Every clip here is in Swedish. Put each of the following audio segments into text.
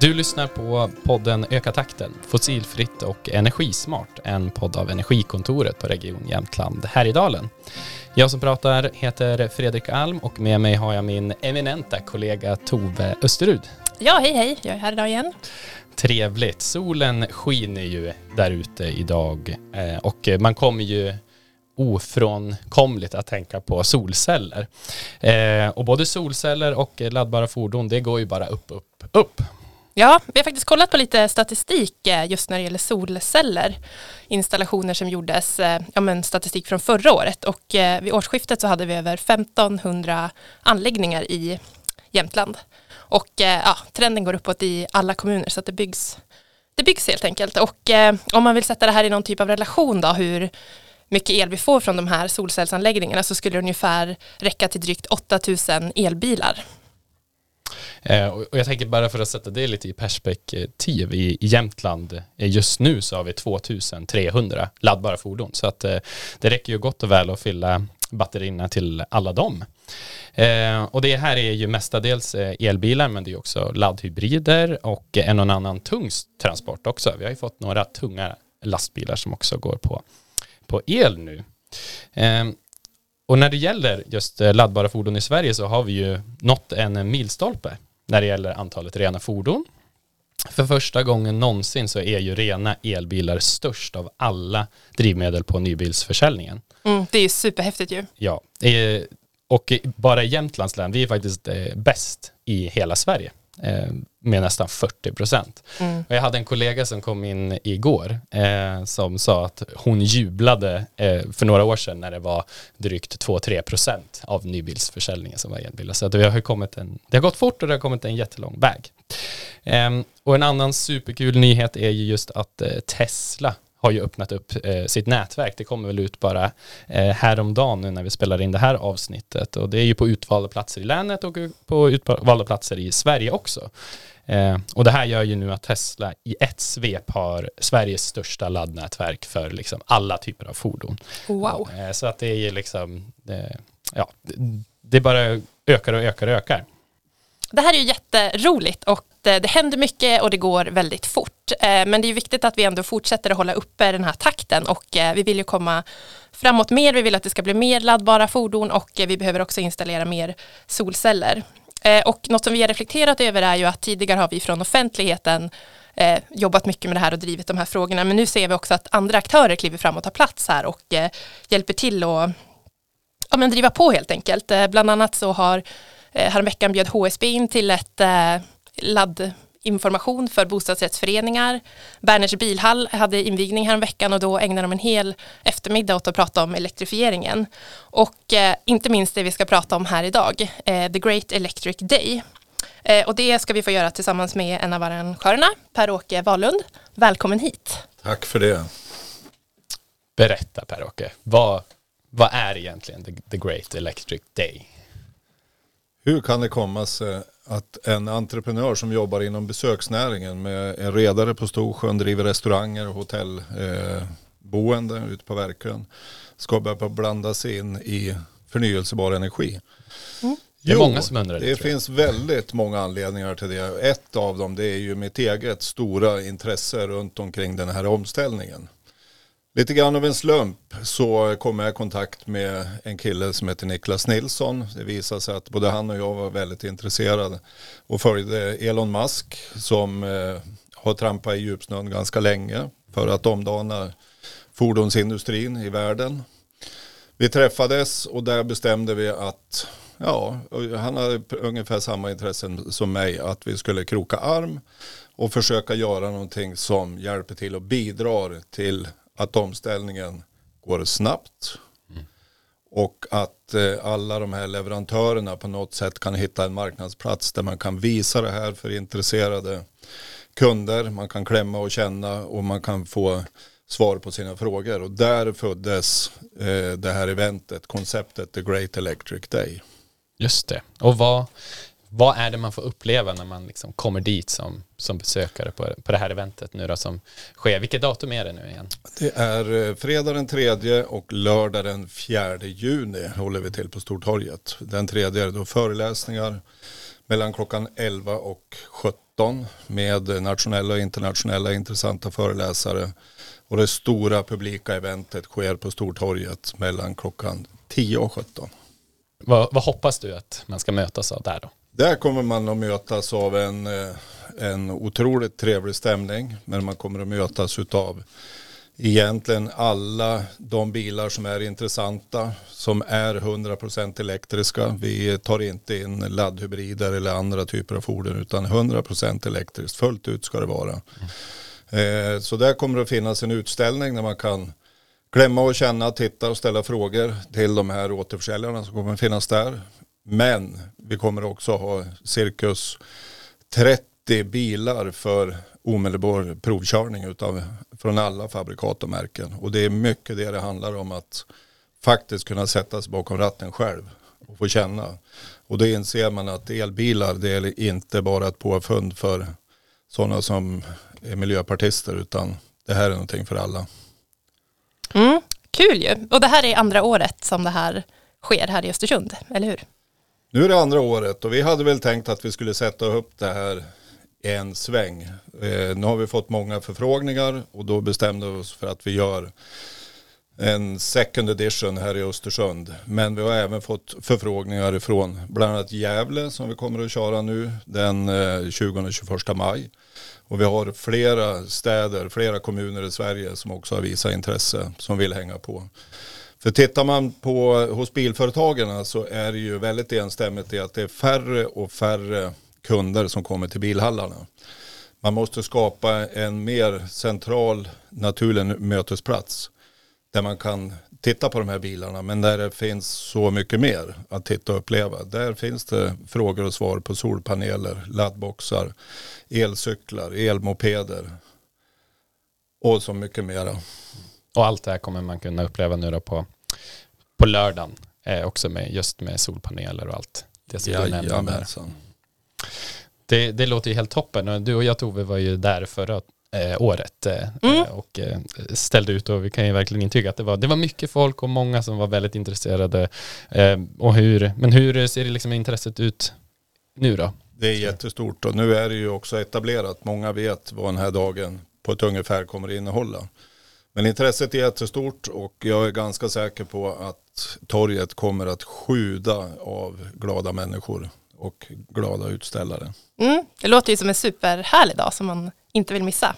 Du lyssnar på podden Öka takten, fossilfritt och energismart, en podd av Energikontoret på Region Jämtland Härjedalen. Jag som pratar heter Fredrik Alm och med mig har jag min eminenta kollega Tove Österud. Ja, hej hej, jag är här idag igen. Trevligt. Solen skiner ju där ute idag eh, och man kommer ju ofrånkomligt att tänka på solceller. Eh, och både solceller och laddbara fordon, det går ju bara upp, upp, upp. Ja, vi har faktiskt kollat på lite statistik eh, just när det gäller solceller. Installationer som gjordes, eh, ja men statistik från förra året och eh, vid årsskiftet så hade vi över 1500 anläggningar i Jämtland. Och ja, trenden går uppåt i alla kommuner så att det byggs, det byggs helt enkelt. Och om man vill sätta det här i någon typ av relation då, hur mycket el vi får från de här solcellsanläggningarna så skulle det ungefär räcka till drygt 8000 elbilar. Eh, och jag tänker bara för att sätta det lite i perspektiv, eh, i Jämtland eh, just nu så har vi 2300 laddbara fordon, så att det räcker ju gott och väl att fylla batterierna till alla dem. och det här är ju mestadels elbilar, men det är också laddhybrider och en och annan tung transport också. Vi har ju fått några tunga lastbilar som också går på, på el nu. Och när det gäller just laddbara fordon i Sverige så har vi ju nått en milstolpe när det gäller antalet rena fordon. För första gången någonsin så är ju rena elbilar störst av alla drivmedel på nybilsförsäljningen. Mm, det är superhäftigt ju. Ja, eh, och bara i Jämtlands län, vi är faktiskt eh, bäst i hela Sverige Eh, med nästan 40 procent. Mm. jag hade en kollega som kom in igår eh, som sa att hon jublade eh, för några år sedan när det var drygt 2-3 procent av nybilsförsäljningen som var elbilar. Så det har, kommit en, det har gått fort och det har kommit en jättelång väg. Eh, och en annan superkul nyhet är ju just att eh, Tesla har ju öppnat upp eh, sitt nätverk. Det kommer väl ut bara eh, häromdagen nu när vi spelar in det här avsnittet och det är ju på utvalda platser i länet och på utvalda platser i Sverige också. Eh, och det här gör ju nu att Tesla i ett svep har Sveriges största laddnätverk för liksom alla typer av fordon. Wow. Eh, så att det är ju liksom, eh, ja, det bara ökar och ökar och ökar. Det här är ju jätteroligt och det, det händer mycket och det går väldigt fort. Eh, men det är viktigt att vi ändå fortsätter att hålla uppe den här takten och eh, vi vill ju komma framåt mer. Vi vill att det ska bli mer laddbara fordon och vi behöver också installera mer solceller. Och något som vi har reflekterat över är ju att tidigare har vi från offentligheten jobbat mycket med det här och drivit de här frågorna. Men nu ser vi också att andra aktörer kliver fram och tar plats här och hjälper till att ja, men driva på helt enkelt. Bland annat så har häromveckan bjöd HSB in till ett eh, laddinformation för bostadsrättsföreningar. Berners bilhall hade invigning häromveckan och då ägnade de en hel eftermiddag åt att prata om elektrifieringen. Och eh, inte minst det vi ska prata om här idag, eh, The Great Electric Day. Eh, och det ska vi få göra tillsammans med en av arrangörerna, Per-Åke Wahlund. Välkommen hit. Tack för det. Berätta Per-Åke, vad, vad är egentligen The, The Great Electric Day? Hur kan det komma sig att en entreprenör som jobbar inom besöksnäringen med en redare på Storsjön, driver restauranger och hotellboende eh, ute på Verkön ska börja blanda sig in i förnyelsebar energi? Mm. Det är många som undrar det. Det finns väldigt många anledningar till det. Ett av dem det är ju mitt eget stora intresse runt omkring den här omställningen. Lite grann av en slump så kom jag i kontakt med en kille som heter Niklas Nilsson. Det visade sig att både han och jag var väldigt intresserade och följde Elon Musk som eh, har trampat i djupsnön ganska länge för att omdana fordonsindustrin i världen. Vi träffades och där bestämde vi att ja, han hade ungefär samma intressen som mig att vi skulle kroka arm och försöka göra någonting som hjälper till och bidrar till att omställningen går snabbt. Mm. Och att eh, alla de här leverantörerna på något sätt kan hitta en marknadsplats där man kan visa det här för intresserade kunder. Man kan klämma och känna och man kan få svar på sina frågor. Och där föddes eh, det här eventet, konceptet The Great Electric Day. Just det. Och vad, vad är det man får uppleva när man liksom kommer dit som, som besökare på, på det här eventet nu då som sker? Vilket datum är det nu igen? Det är eh, fredag den tredje och lördag den fjärde juni håller vi till på Stortorget. Den tredje är då föreläsningar mellan klockan 11 och 17 med nationella och internationella intressanta föreläsare. Och det stora publika eventet sker på Stortorget mellan klockan 10 och 17. Vad, vad hoppas du att man ska mötas av där då? Där kommer man att mötas av en, eh, en otroligt trevlig stämning. Men man kommer att mötas av egentligen alla de bilar som är intressanta, som är 100% elektriska. Vi tar inte in laddhybrider eller andra typer av fordon utan 100% elektriskt. Fullt ut ska det vara. Mm. Så där kommer det att finnas en utställning där man kan klämma och känna, titta och ställa frågor till de här återförsäljarna som kommer att finnas där. Men vi kommer också ha cirkus 30 bilar för omedelbar provkörning utav, från alla fabrikat och märken. Och det är mycket det det handlar om att faktiskt kunna sätta sig bakom ratten själv och få känna. Och då inser man att elbilar det är inte bara ett påfund för sådana som är miljöpartister utan det här är någonting för alla. Mm, kul ju. Och det här är andra året som det här sker här i Östersund, eller hur? Nu är det andra året och vi hade väl tänkt att vi skulle sätta upp det här en sväng. Eh, nu har vi fått många förfrågningar och då bestämde vi oss för att vi gör en second edition här i Östersund. Men vi har även fått förfrågningar ifrån bland annat Gävle som vi kommer att köra nu den eh, 20-21 maj. Och vi har flera städer, flera kommuner i Sverige som också har visat intresse som vill hänga på. För tittar man på hos bilföretagen så är det ju väldigt enstämmigt i att det är färre och färre kunder som kommer till bilhallarna. Man måste skapa en mer central naturlig mötesplats där man kan titta på de här bilarna men där det finns så mycket mer att titta och uppleva. Där finns det frågor och svar på solpaneler, laddboxar, elcyklar, elmopeder och så mycket mera. Och allt det här kommer man kunna uppleva nu då på, på lördagen eh, också med just med solpaneler och allt det som du nämnde där. Det, det låter ju helt toppen. Du och jag Tove var ju där förra eh, året eh, mm. och eh, ställde ut och vi kan ju verkligen intyga att det var, det var mycket folk och många som var väldigt intresserade. Eh, och hur, men hur ser det liksom intresset ut nu då? Det är jättestort och nu är det ju också etablerat. Många vet vad den här dagen på ett ungefär kommer att innehålla. Men intresset är jättestort och jag är ganska säker på att torget kommer att sjuda av glada människor och glada utställare. Mm, det låter ju som en superhärlig dag som man inte vill missa.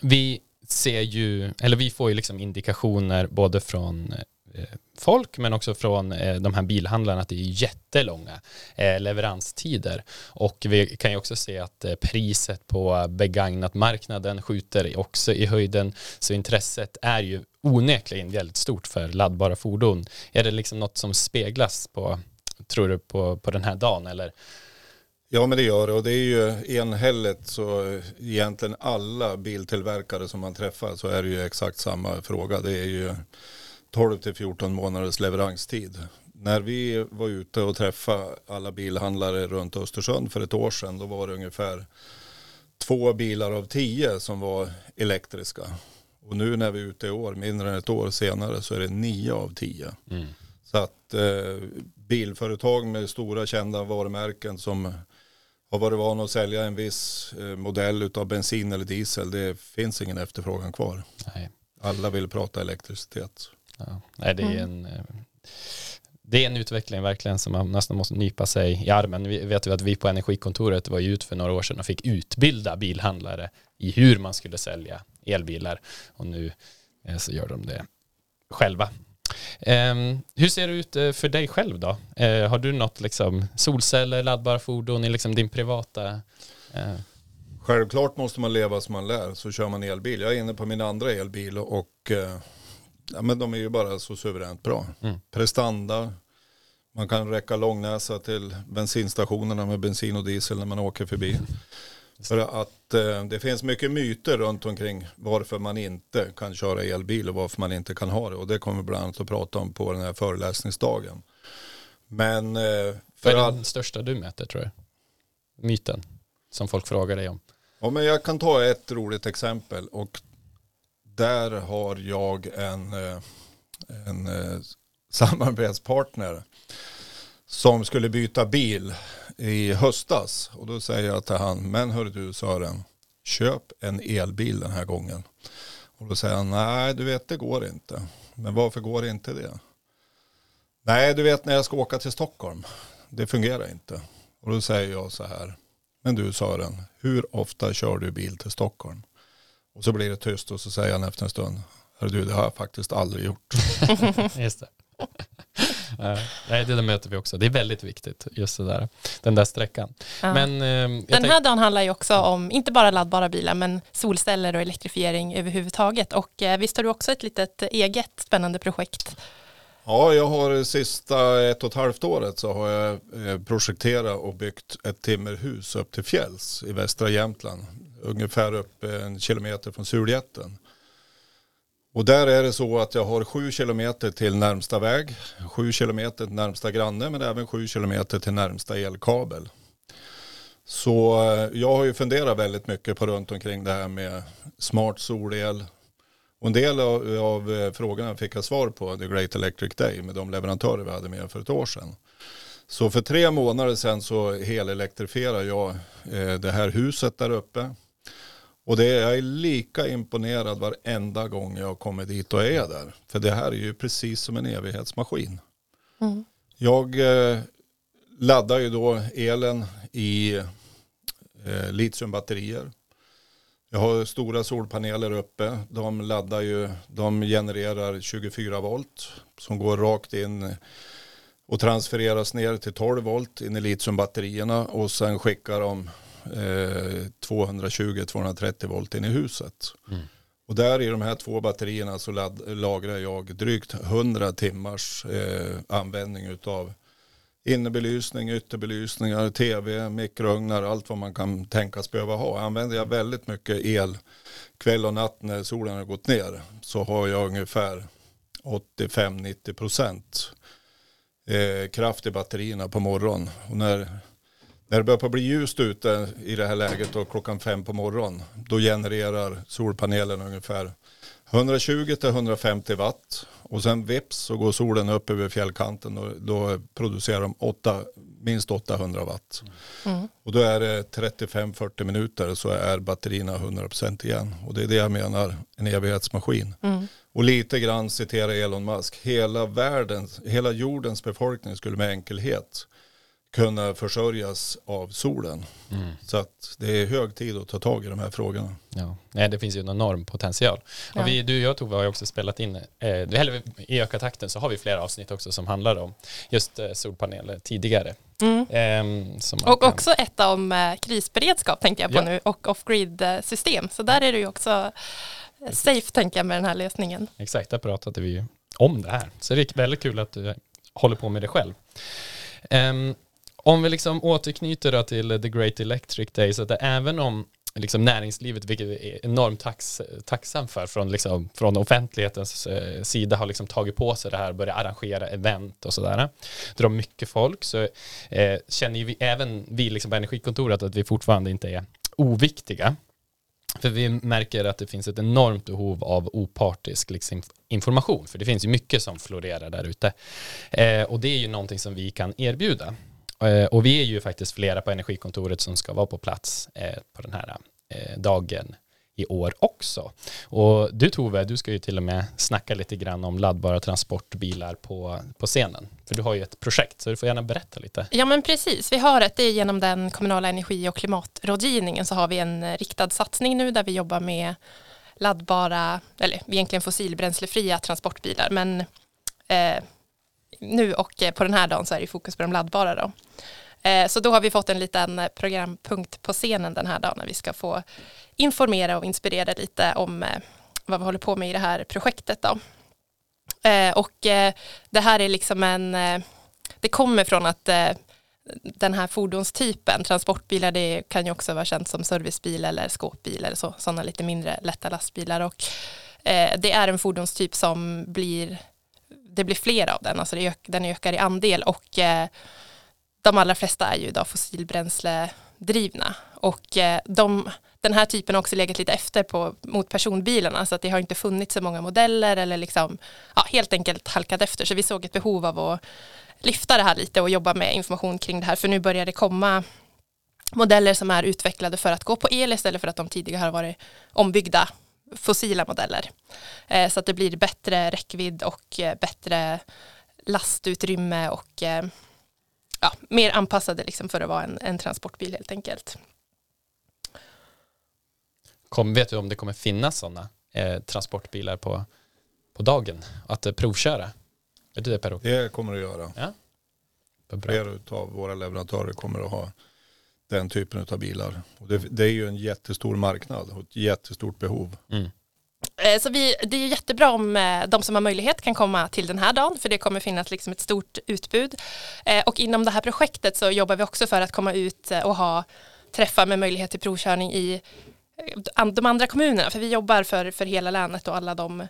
Vi ser ju, eller vi får ju liksom indikationer både från Eh, folk men också från eh, de här bilhandlarna att det är jättelånga eh, leveranstider och vi kan ju också se att priset på begagnat marknaden skjuter också i höjden så intresset är ju onekligen väldigt stort för laddbara fordon. Är det liksom något som speglas på, tror du, på, på den här dagen eller? Ja men det gör det och det är ju enhälligt så egentligen alla biltillverkare som man träffar så är det ju exakt samma fråga. Det är ju 12 till 14 månaders leveranstid. När vi var ute och träffade alla bilhandlare runt Östersund för ett år sedan då var det ungefär två bilar av tio som var elektriska. Och nu när vi är ute i år, mindre än ett år senare, så är det nio av tio. Mm. Så att eh, bilföretag med stora kända varumärken som har varit van att sälja en viss eh, modell av bensin eller diesel. Det finns ingen efterfrågan kvar. Nej. Alla vill prata elektricitet. Ja. Nej, det är mm. en eh, det är en utveckling verkligen som man nästan måste nypa sig i armen. Vi vet ju att vi på Energikontoret var ut för några år sedan och fick utbilda bilhandlare i hur man skulle sälja elbilar och nu eh, så gör de det själva. Um, hur ser det ut uh, för dig själv då? Uh, har du något liksom solceller, laddbara fordon i liksom din privata? Uh... Självklart måste man leva som man lär, så kör man elbil. Jag är inne på min andra elbil och ja, men de är ju bara så suveränt bra. Mm. Prestanda, man kan räcka långnäsa till bensinstationerna med bensin och diesel när man åker förbi. För att eh, det finns mycket myter runt omkring varför man inte kan köra elbil och varför man inte kan ha det. Och det kommer vi bland annat att prata om på den här föreläsningsdagen. Men eh, för Vad är den största du möter tror du? Myten som folk frågar dig om. Ja, men jag kan ta ett roligt exempel och där har jag en, eh, en eh, samarbetspartner som skulle byta bil i höstas. Och då säger jag till han, men hör du Sören, köp en elbil den här gången. Och då säger han, nej du vet det går inte. Men varför går inte det? Nej, du vet när jag ska åka till Stockholm, det fungerar inte. Och då säger jag så här, men du Sören, hur ofta kör du bil till Stockholm? Och så blir det tyst och så säger han efter en stund, hör du det har jag faktiskt aldrig gjort. Just det. Nej, det där möter vi också. Det är väldigt viktigt, just det där, den där sträckan. Ja. Men, eh, Den här dagen handlar ju också om, inte bara laddbara bilar, men solceller och elektrifiering överhuvudtaget. Och eh, visst har du också ett litet eget spännande projekt? Ja, jag har sista ett och ett halvt året så har jag eh, projekterat och byggt ett timmerhus upp till fjälls i västra Jämtland. Ungefär upp en kilometer från Suljätten. Och där är det så att jag har sju kilometer till närmsta väg, sju kilometer till närmsta granne men även sju kilometer till närmsta elkabel. Så eh, jag har ju funderat väldigt mycket på runt omkring det här med smart solel. Och en del av, av eh, frågorna fick jag svar på The Great Electric Day med de leverantörer vi hade med för ett år sedan. Så för tre månader sedan så helelektrifierade jag eh, det här huset där uppe. Och det är, jag är lika imponerad varenda gång jag kommer dit och är där. För det här är ju precis som en evighetsmaskin. Mm. Jag eh, laddar ju då elen i eh, litiumbatterier. Jag har stora solpaneler uppe. De laddar ju, de genererar 24 volt som går rakt in och transfereras ner till 12 volt in i litiumbatterierna och sen skickar de eh, 220-230 volt in i huset. Mm. Och där i de här två batterierna så ladd, lagrar jag drygt 100 timmars eh, användning utav innebelysning, ytterbelysningar, tv, mikrougnar, allt vad man kan tänkas behöva ha. Använder jag väldigt mycket el kväll och natt när solen har gått ner så har jag ungefär 85-90 procent eh, kraft i batterierna på morgonen. Och när, när det börjar bli ljust ute i det här läget och klockan fem på morgonen då genererar solpanelen ungefär 120-150 watt och sen vips så går solen upp över fjällkanten och då producerar de åtta, minst 800 watt. Mm. Och då är det 35-40 minuter så är batterierna 100% igen. Och det är det jag menar, en evighetsmaskin. Mm. Och lite grann citera Elon Musk, hela världens, hela jordens befolkning skulle med enkelhet kunna försörjas av solen. Mm. Så att det är hög tid att ta tag i de här frågorna. Ja, nej, det finns ju en enorm potential. Ja. Och vi, du och jag Tove har ju också spelat in, eh, eller i Öka takten så har vi flera avsnitt också som handlar om just eh, solpaneler tidigare. Mm. Som man Och kan- också ett om eh, krisberedskap tänkte jag på Ja. nu och off-grid eh, system. Så där är det ju också eh, safe tänker jag med den här lösningen. Exakt, där pratade vi ju om det här. Så det är väldigt kul att du håller på med det själv. Ehm, om vi liksom återknyter då till The Great Electric Day, så att även om liksom näringslivet, vilket vi är enormt tax, tacksam för, från, liksom, från offentlighetens eh, sida har liksom tagit på sig det här, börjat arrangera event och sådär, drar mycket folk, så eh, känner ju vi, även vi liksom på Energikontoret att vi fortfarande inte är oviktiga. För vi märker att det finns ett enormt behov av opartisk liksom, information, för det finns ju mycket som florerar där ute. Eh, och det är ju någonting som vi kan erbjuda. Eh, och vi är ju faktiskt flera på Energikontoret som ska vara på plats eh, på den här eh, dagen i år också. Och du Tove, du ska ju till och med snacka lite grann om laddbara transportbilar på, på scenen. För du har ju ett projekt, så du får gärna berätta lite. Ja men precis, vi har ett, det är genom den kommunala energi och klimatrådgivningen så har vi en riktad satsning nu där vi jobbar med laddbara, eller egentligen fossilbränslefria transportbilar. Men eh, nu och eh, på den här dagen så är det fokus på de laddbara då. Eh, så då har vi fått en liten eh, programpunkt på scenen den här dagen när vi ska få informera och inspirera lite om vad vi håller på med i det här projektet då. Och det här är liksom en, det kommer från att den här fordonstypen, transportbilar, det kan ju också vara känt som servicebil eller skåpbil eller så, sådana lite mindre lätta lastbilar och eh, det är en fordonstyp som blir, det blir fler av den, alltså det ök, den ökar i andel och eh, de allra flesta är ju idag fossilbränsledrivna. Och eh, de, den här typen har också legat lite efter på, mot personbilarna så att det har inte funnits så många modeller eller liksom, ja, helt enkelt halkat efter. Så vi såg ett behov av att lyfta det här lite och jobba med information kring det här för nu börjar det komma modeller som är utvecklade för att gå på el istället för att de tidigare har varit ombyggda fossila modeller. Eh, så att det blir bättre räckvidd och eh, bättre lastutrymme och eh, ja, mer anpassade liksom för att vara en, en transportbil helt enkelt. Kom, vet du om det kommer finnas sådana eh, transportbilar på, på dagen att eh, provköra? Vet du det Per? Det kommer det att göra. Ja. Flera av våra leverantörer kommer att ha den typen av bilar. Och det, det, är ju en jättestor marknad och ett jättestort behov. Mm. Eh, så vi, det är jättebra om eh, de som har möjlighet kan komma till den här dagen för det kommer finnas liksom ett stort utbud. Eh, och inom det här projektet så jobbar vi också för att komma ut och ha träffar med möjlighet till provkörning i de andra kommunerna för vi jobbar för, för hela länet och alla de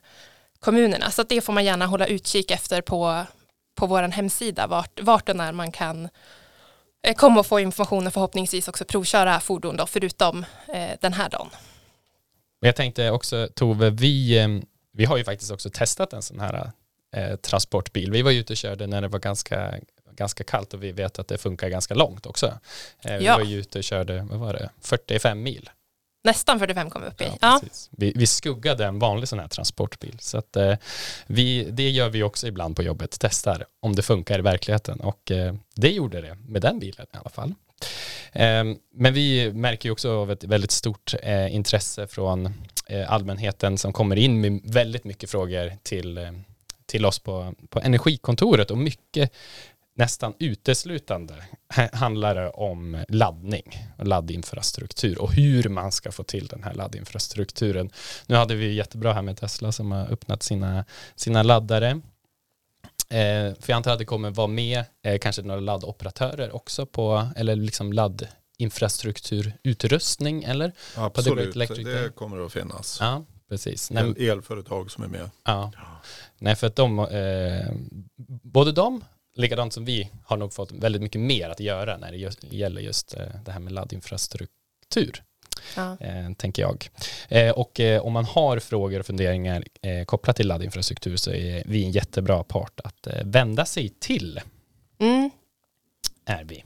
kommunerna så det får man gärna hålla utkik efter på, på vår hemsida vart, vart och när man kan komma och få information och förhoppningsvis också provköra fordon då, förutom den här dagen. Jag tänkte också Tove, vi, ehm, vi har ju faktiskt också testat en sån här eh, transportbil. Vi var ute och körde när det var ganska, ganska kallt och vi vet att det funkar ganska långt också. Eh, vi ja. var ju ute och körde, vad var det, 45 mil. Nästan 45 kom vi upp i. Ja. Vi, vi, skuggade en vanlig sån här transportbil. Så att, eh, vi, det gör vi också ibland på jobbet, testar om det funkar i verkligheten. Och eh, det gjorde det med den bilen i alla fall. Ehm, men vi märker ju också av ett väldigt stort eh, intresse från eh, allmänheten som kommer in med väldigt mycket frågor till, eh, till oss på, på Energikontoret och mycket nästan uteslutande handlar det om laddning och laddinfrastruktur och hur man ska få till den här laddinfrastrukturen. Nu hade vi jättebra här med Tesla som har öppnat sina, sina laddare Eh, för jag antar att det kommer vara med eh, kanske några laddoperatörer också på, eller liksom laddinfrastrukturutrustning eller? Absolut, det kommer att finnas. Ja, precis. El, elföretag som är med. Ja. Nej, för att de, eh, både de, likadant som vi, har nog fått väldigt mycket mer att göra när det just, gäller just eh, det här med laddinfrastruktur ja. eh, tänker jag. Eh, och om man har frågor och funderingar kopplat till laddinfrastruktur så är vi en jättebra part att vända sig till. Mm. Är vi.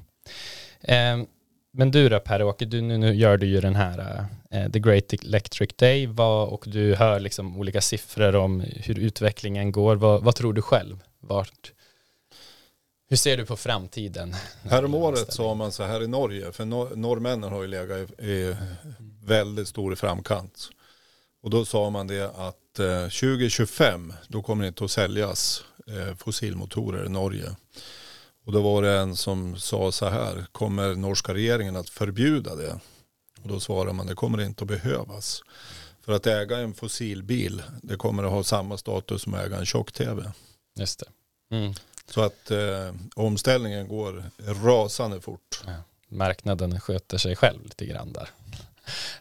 Men du då Per-Åke, du, nu, nu gör du ju den här The Great Electric Day vad, och du hör liksom olika siffror om hur utvecklingen går. Vad, vad tror du själv? Vart, hur ser du på framtiden? Häromåret sa man så här i Norge, för nor norrmännen har ju legat i, i väldigt stor framkant. Och då sa man det att eh, 2025 då kommer det inte att säljas eh, fossilmotorer i Norge. Och då var det en som sa så här, kommer norska regeringen att förbjuda det? Och då svarade man, det kommer inte att behövas. För att äga en fossilbil, det kommer att ha samma status som att äga en tjock-tv. Just det. Mm. Så att eh, omställningen går rasande fort. Ja, marknaden sköter sig själv lite grann där.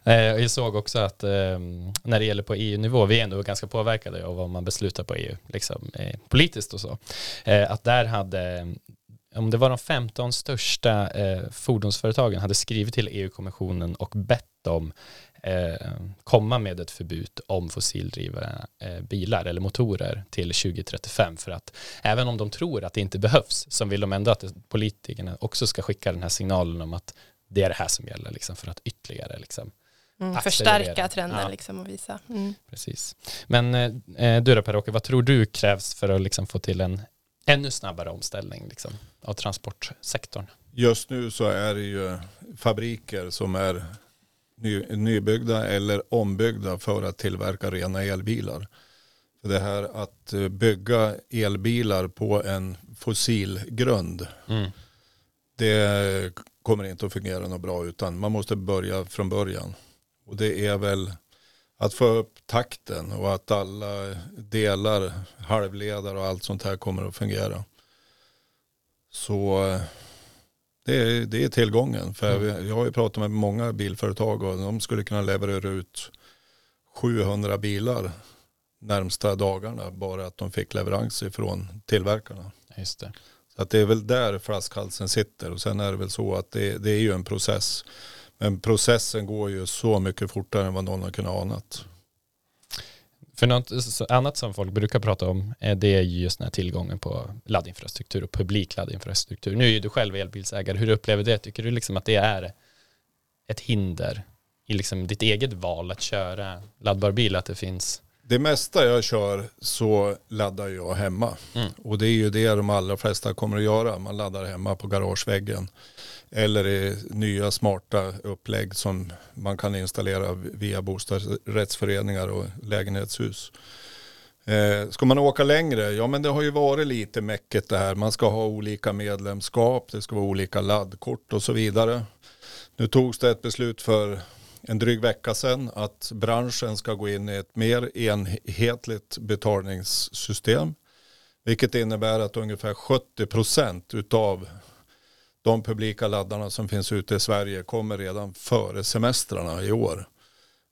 Eh, jag såg också att eh, när det gäller på EU-nivå, vi är ändå ganska påverkade av vad man beslutar på EU, liksom, eh, politiskt och så, eh, att där hade om det var de 15 största eh, fordonsföretagen hade skrivit till EU-kommissionen och bett dem komma med ett förbud om fossildrivna eh, bilar eller motorer till 2035 för att även om de tror att det inte behövs så vill de ändå att politikerna också ska skicka den här signalen om att det är det här som gäller liksom, för att ytterligare liksom, Mm, förstärka trenden ja. liksom och visa. Mm. Precis. Men eh, du då Per-Åke, vad tror du krävs för att liksom få till en ännu snabbare omställning liksom, av transportsektorn? Just nu så är det ju fabriker som är ny, nybyggda eller ombyggda för att tillverka rena elbilar. För det här att eh, bygga elbilar på en fossilgrund, mm. det kommer inte att fungera något bra utan man måste börja från början. Och det är väl att få upp takten och att alla delar, halvledare och allt sånt här kommer att fungera. Så eh, det är, det är tillgången. För mm. jag har ju pratat med många bilföretag och de skulle kunna leverera ut 700 bilar närmsta dagarna bara att de fick leverans ifrån tillverkarna. Just det. Så att det är väl där flaskhalsen sitter och sen är det väl så att det, det är ju en process. Men processen går ju så mycket fortare än vad någon har kunnat anat. För något annat som folk brukar prata om eh, det är just den här tillgången på laddinfrastruktur och publik laddinfrastruktur. Nu är ju du själv elbilsägare, hur upplever du det? Tycker du liksom att det är ett hinder i liksom ditt eget val att köra laddbar bil, att det finns det mesta jag kör så laddar jag hemma. Mm. Och det är ju det de allra flesta kommer att göra. Man laddar hemma på garageväggen. Eller i nya smarta upplägg som man kan installera via bostadsrättsföreningar och lägenhetshus. Eh, ska man åka längre? Ja men det har ju varit lite mäcket det här. Man ska ha olika medlemskap, det ska vara olika laddkort och så vidare. Nu togs det ett beslut för en dryg vecka sedan att branschen ska gå in i ett mer enhetligt betalningssystem. Vilket innebär att ungefär 70 procent utav de publika laddarna som finns ute i Sverige kommer redan före semestrarna i år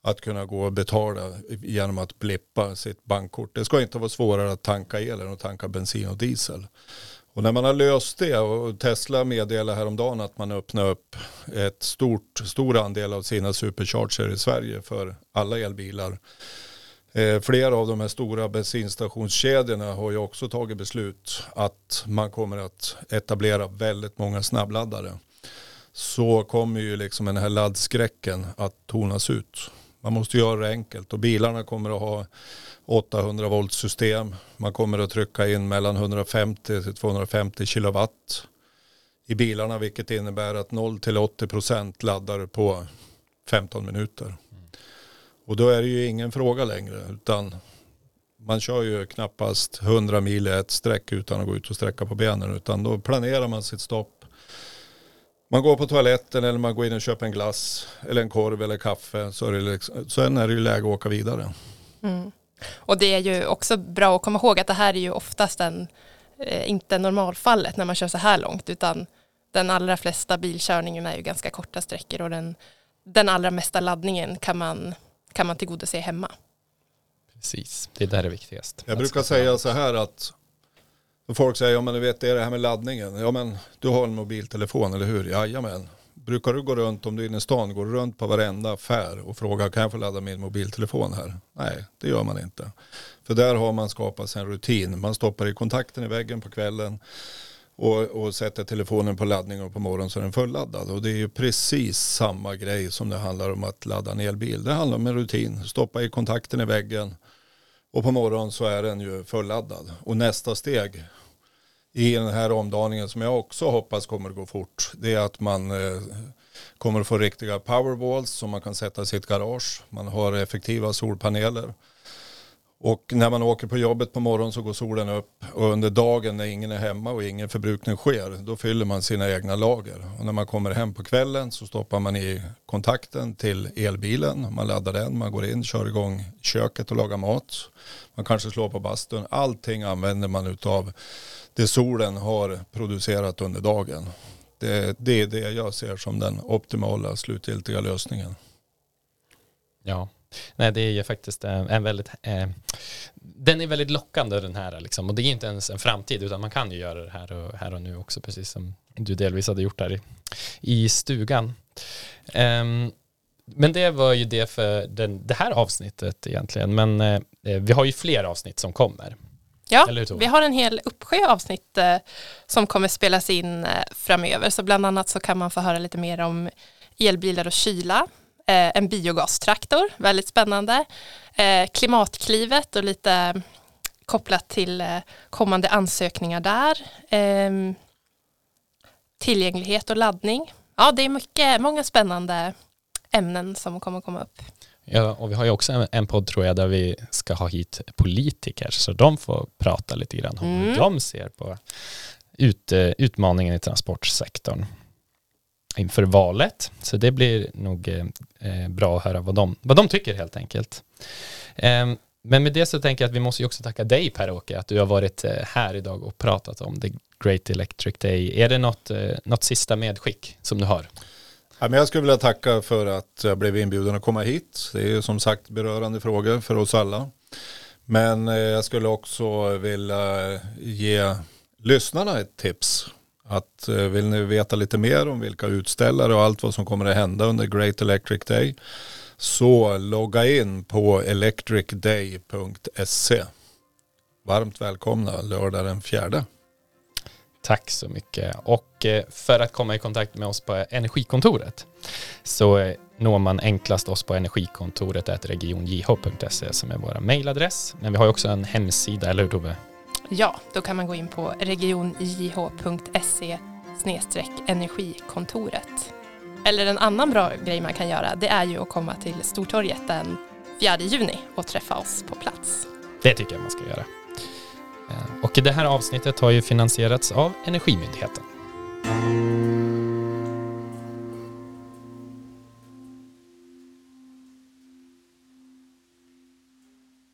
att kunna gå och betala genom att blippa sitt bankkort. Det ska inte vara svårare att tanka el än att tanka bensin och diesel. Och när man har löst det och Tesla meddelade häromdagen att man öppnar upp ett stort, stor andel av sina supercharger i Sverige för alla elbilar. Eh, flera av de här stora bensinstationskedjorna har ju också tagit beslut att man kommer att etablera väldigt många snabbladdare. Så kommer ju liksom den här laddskräcken att tonas ut. Man måste göra det enkelt och bilarna kommer att ha 800 volt system. Man kommer att trycka in mellan 150 till 250 kilowatt i bilarna vilket innebär att 0 till 80 procent laddar på 15 minuter. Och då är det ju ingen fråga längre utan man kör ju knappast 100 mil i ett streck utan att gå ut och sträcka på benen utan då planerar man sitt stopp. Man går på toaletten eller man går in och köper en glass eller en korv eller kaffe så är det liksom, sen är det ju läge att åka vidare. Mm. Och det är ju också bra att komma ihåg att det här är ju oftast en, eh, inte normalfallet när man kör så här långt utan den allra flesta bilkörningen är ju ganska korta sträckor och den, den allra mesta laddningen kan man, kan man tillgodose hemma. Precis, det är där det är viktigast. Jag brukar säga så här att folk säger, ja men du vet det är det här med laddningen. Ja men du har en mobiltelefon eller hur? Jajamän. Brukar du gå runt, om du är inne i stan, går du runt på varenda affär och frågar kan jag få ladda min mobiltelefon här? Nej, det gör man inte. För där har man skapat sig en rutin. Man stoppar i kontakten i väggen på kvällen och, och sätter telefonen på laddning och på morgonen så är den fulladdad. Och det är ju precis samma grej som det handlar om att ladda en elbil. Det handlar om en rutin. Stoppa i kontakten i väggen och på morgonen så är den ju fulladdad. Och nästa steg i den här omdaningen som jag också hoppas kommer att gå fort. Det är att man eh, kommer att få riktiga powerwalls som man kan sätta i sitt garage. Man har effektiva solpaneler. Och när man åker på jobbet på morgonen så går solen upp och under dagen när ingen är hemma och ingen förbrukning sker då fyller man sina egna lager. Och när man kommer hem på kvällen så stoppar man i kontakten till elbilen, man laddar den, man går in, kör igång köket och lagar mat. Man kanske slår på bastun. Allting använder man utav det solen har producerat under dagen. Det, det är det jag ser som den optimala slutgiltiga lösningen. Ja, Nej, det är ju faktiskt en, en väldigt, eh, den är väldigt lockande den här liksom, och det är inte ens en framtid utan man kan ju göra det här och, här och nu också precis som du delvis hade gjort där i, i stugan. Eh, men det var ju det för den, det här avsnittet egentligen, men eh, vi har ju fler avsnitt som kommer. Ja, vi har en hel uppsjö avsnitt eh, som kommer spelas in eh, framöver, så bland annat så kan man få höra lite mer om elbilar och kyla, eh, en biogastraktor, väldigt spännande, eh, klimatklivet och lite kopplat till eh, kommande ansökningar där, ehm, tillgänglighet och laddning. Ja, det är mycket, många spännande ämnen som kommer komma upp. Ja, och vi har ju också en, en podd tror jag där vi ska ha hit politiker så de får prata lite grann om mm. hur de ser på ut, utmaningen i transportsektorn inför valet. Så det blir nog eh, eh, bra att höra vad de, vad de tycker helt enkelt. Eh, men med det så tänker jag att vi måste ju också tacka dig Per-Åke att du har varit eh, här idag och pratat om The Great Electric Day. Är det något, eh, något sista medskick som du har? Ja, men jag skulle vilja tacka för att jag blev inbjuden att komma hit. Det är ju som sagt berörande frågor för oss alla. Men eh, jag skulle också vilja ge lyssnarna ett tips. Att eh, vill ni veta lite mer om vilka utställare och allt vad som kommer att hända under Great Electric Day Så logga in på electricday.se. Varmt välkomna lördag den fjärde. Tack så mycket. Och eh, för att komma i kontakt med oss på Energikontoret så eh, når man enklast oss på energikontoret regionjh.se som är vår mejladress. Men vi har också en hemsida, eller hur Tove? Ja, då kan man gå in på regionjh.se energikontoret. Eller en annan bra grej man kan göra, det är ju att komma till Stortorget den 4 juni och träffa oss på plats. Det tycker jag man ska göra. Eh, och det här avsnittet har ju finansierats av Energimyndigheten.